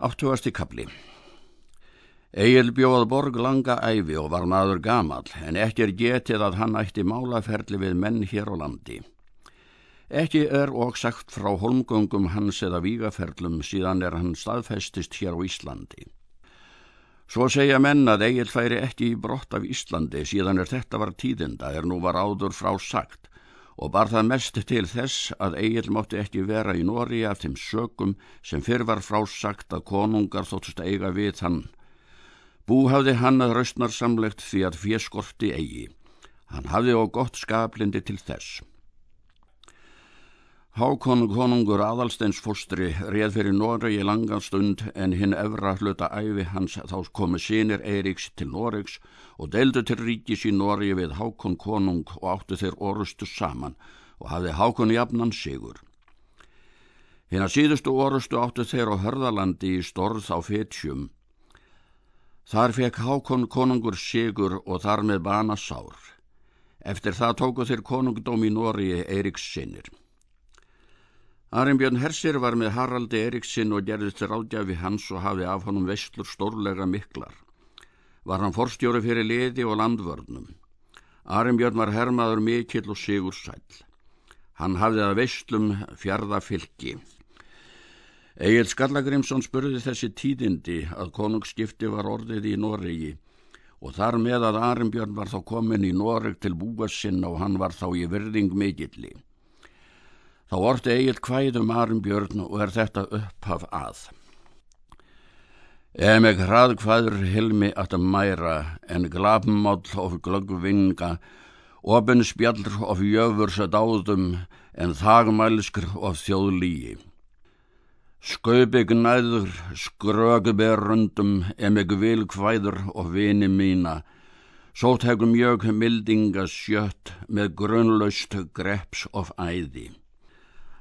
Áttuasti kapli Egil bjóð borg langa æfi og var maður gamal en ekki er getið að hann ætti málaferli við menn hér á landi. Ekki er og sagt frá holmgöngum hans eða vígaferlum síðan er hann staðfestist hér á Íslandi. Svo segja menn að Egil færi ekki í brott af Íslandi síðan er þetta var tíðinda er nú var áður frá sagt og bar það mest til þess að Egil mátti ekki vera í Nóri af þeim sökum sem fyrr var frásagt að konungar þóttust eiga við hann. Bú hafði hann að raustnarsamlegt því að fjeskorti eigi. Hann hafði og gott skaplindi til þess. Hákon konungur aðalsteins fóstri reð fyrir Noregi langan stund en hinn efra hluta æfi hans þá komu sínir Eiríks til Noregs og deildu til ríkis í Noregi við Hákon konung og áttu þeir orustu saman og hafði Hákon jafnan sigur. Hinn að síðustu orustu áttu þeir á hörðalandi í storð á Fetjum. Þar fekk Hákon konungur sigur og þar með bana sár. Eftir það tóku þeir konungdóm í Noregi Eiríks sinnir. Arimbjörn Hersir var með Haraldi Eriksson og gerðist ráðgjafi hans og hafði af honum vestlur stórlega miklar. Var hann forstjóri fyrir liði og landvörnum. Arimbjörn var hermaður mikill og sigur sæl. Hann hafði að vestlum fjardafylki. Egil Skallagrimsson spurði þessi tíðindi að konungsskipti var orðið í Noregi og þar með að Arimbjörn var þá komin í Noreg til búa sinna og hann var þá í virðing mikilli. Þá orti eigið kvæðum Arnbjörn og er þetta upphaf að. Emeg hrað hvaður hilmi að mæra en glapmáll of glöggvinga, ofin spjallr of jöfurs að dáðum en þagmælskr of þjóðlíi. Skaupig næður skröguber rundum emeg vil hvaður of vini mína, sót hegum jög mildinga sjött með grunlaust greps of æði.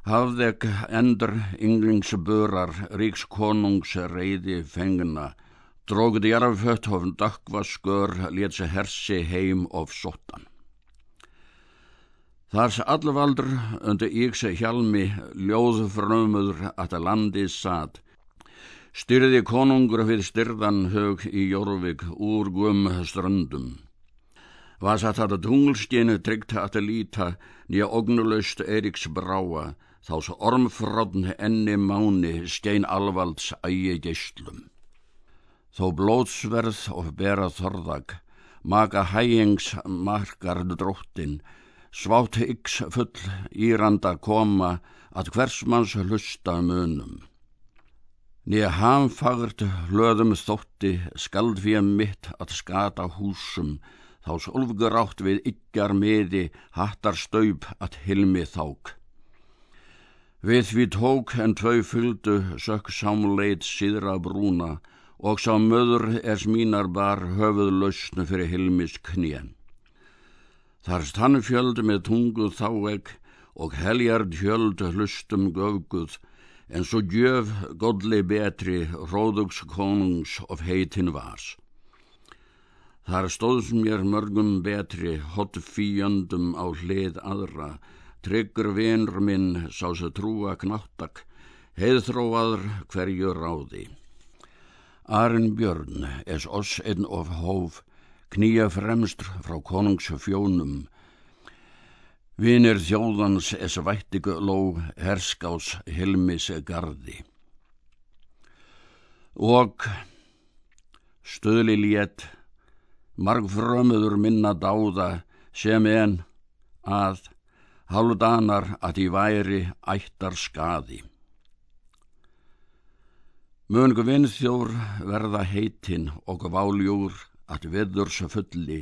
Hafðeg endur ynglingsbörar ríks konungs reyði fengna, drógð jarfhött of dökva skör létt se hersi heim of sottan. Þars allvaldur undir íkse hjalmi ljóð frömuður að landi sad, styrði konungur við styrðan hög í Jórvik úr gum ströndum. Var satt að tunglskinu tryggt að líta nýja ognulöst Eriks bráa, þá svo ormfrodn enni máni stein alvalds ægi geistlum. Þó blótsverð og bera þorðag, maka hægings margar dróttin, svátt yks full íranda koma að hversmanns hlusta munum. Nýja hamfagrt hlöðum þótti skald fyrir mitt að skata húsum, þá sólfgur átt við ykkar miði hattar staup að hilmi þák. Við því tók en tvau fyldu sökk samleit síðra brúna og sá möður er smínar bar höfuð lausnu fyrir hilmis knén. Þar stann fjöld með tunguð þávegg og heljar hjöld hlustum göfguð en svo gjöf godli betri róðugs konungs of heitin vars. Þar stóðs mér mörgum betri hot fíjöndum á hlið aðra Tryggur vinur minn sá sér trúa knáttak, heiðþróaður hverju ráði. Arn Björn es oss einn of hóf, knýja fremstr frá konungsfjónum. Vinir þjóðans es vættigu ló herskás hilmis gardi. Og stöðli létt, margfrömuður minna dáða sem en að hálfdanar að ég væri ættar skaði. Möngu vinnþjór verða heitinn og váljúr að viðurs fulli,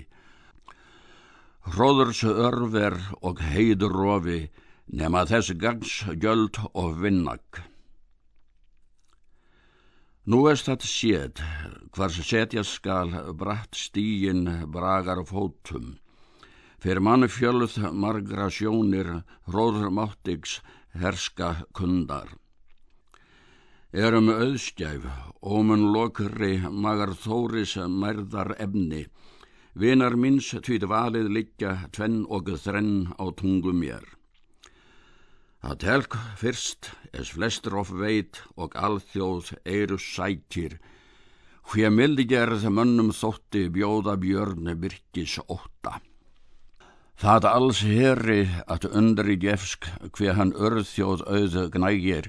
hróðurs örver og heidur rofi nema þess gangs gjöld og vinnag. Nú erst þetta séð, hvers setja skal bratt stígin bragar fótum, Fyrir manni fjölð margra sjónir hróður máttigs herska kundar. Erum auðskjæf, ómun lokri magar þóris mærðar efni, vinar minns tvít valið liggja tvenn og þrenn á tungu mér. Að telk fyrst es flestur of veit og alþjóð eiru sækir, hver mildi gerð mönnum þótti bjóða björni virkis óta. Það alls heri að undri gefsk hver hann örþjóð auðu gnægir,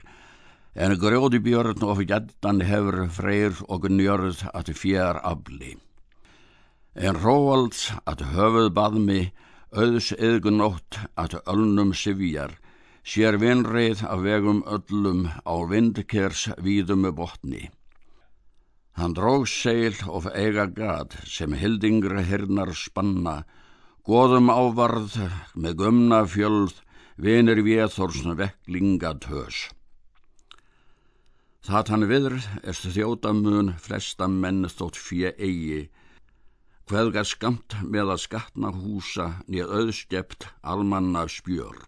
en grjóði björn og jættan hefur freyr og njörð að fjær afli. En Róalds að höfuð baðmi, auðs yðgunótt að öllnum sifjar, sér vinreið af vegum öllum á vindkers víðum botni. Hann dróg seil of eiga gad sem hildingri hirnar spanna, goðum ávarð með gömna fjöld, vinir viðþórsna vekklinga tös. Það hann viður er þjótamun flesta menn þótt fjö eigi, hveðga skamt með að skatna húsa nýð auðskept almanna spjör.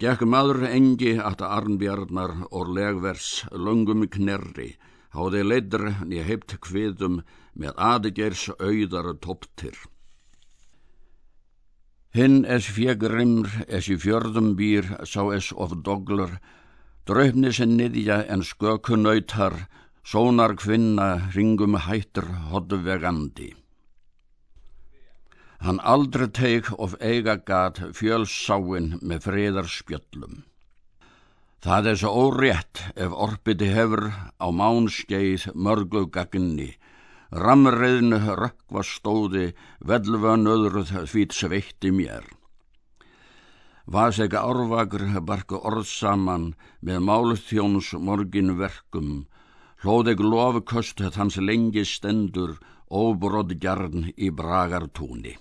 Gekk maður engi að arnbjarnar og legvers löngum knerri, háði leidr nýð heipt kviðum með aðgers auðar topptir. Hinn es fjegrimr es í fjörðum býr sá es of doglur, draupni sem niðja en skökunautar, sónar kvinna ringum hættur hodvegandi. Hann aldrei teik of eiga gat fjölsáin með friðarspjöllum. Það er svo órétt ef orpiti hefur á mánskeið mörgu ramriðnu rökkva stóði, vedlvan öðruð því sveitti mér. Vas ekki árvakur barku orð saman með málþjóns morgin verkum, hlóðeg lofköst hans lengi stendur óbróð gjarn í bragartúni.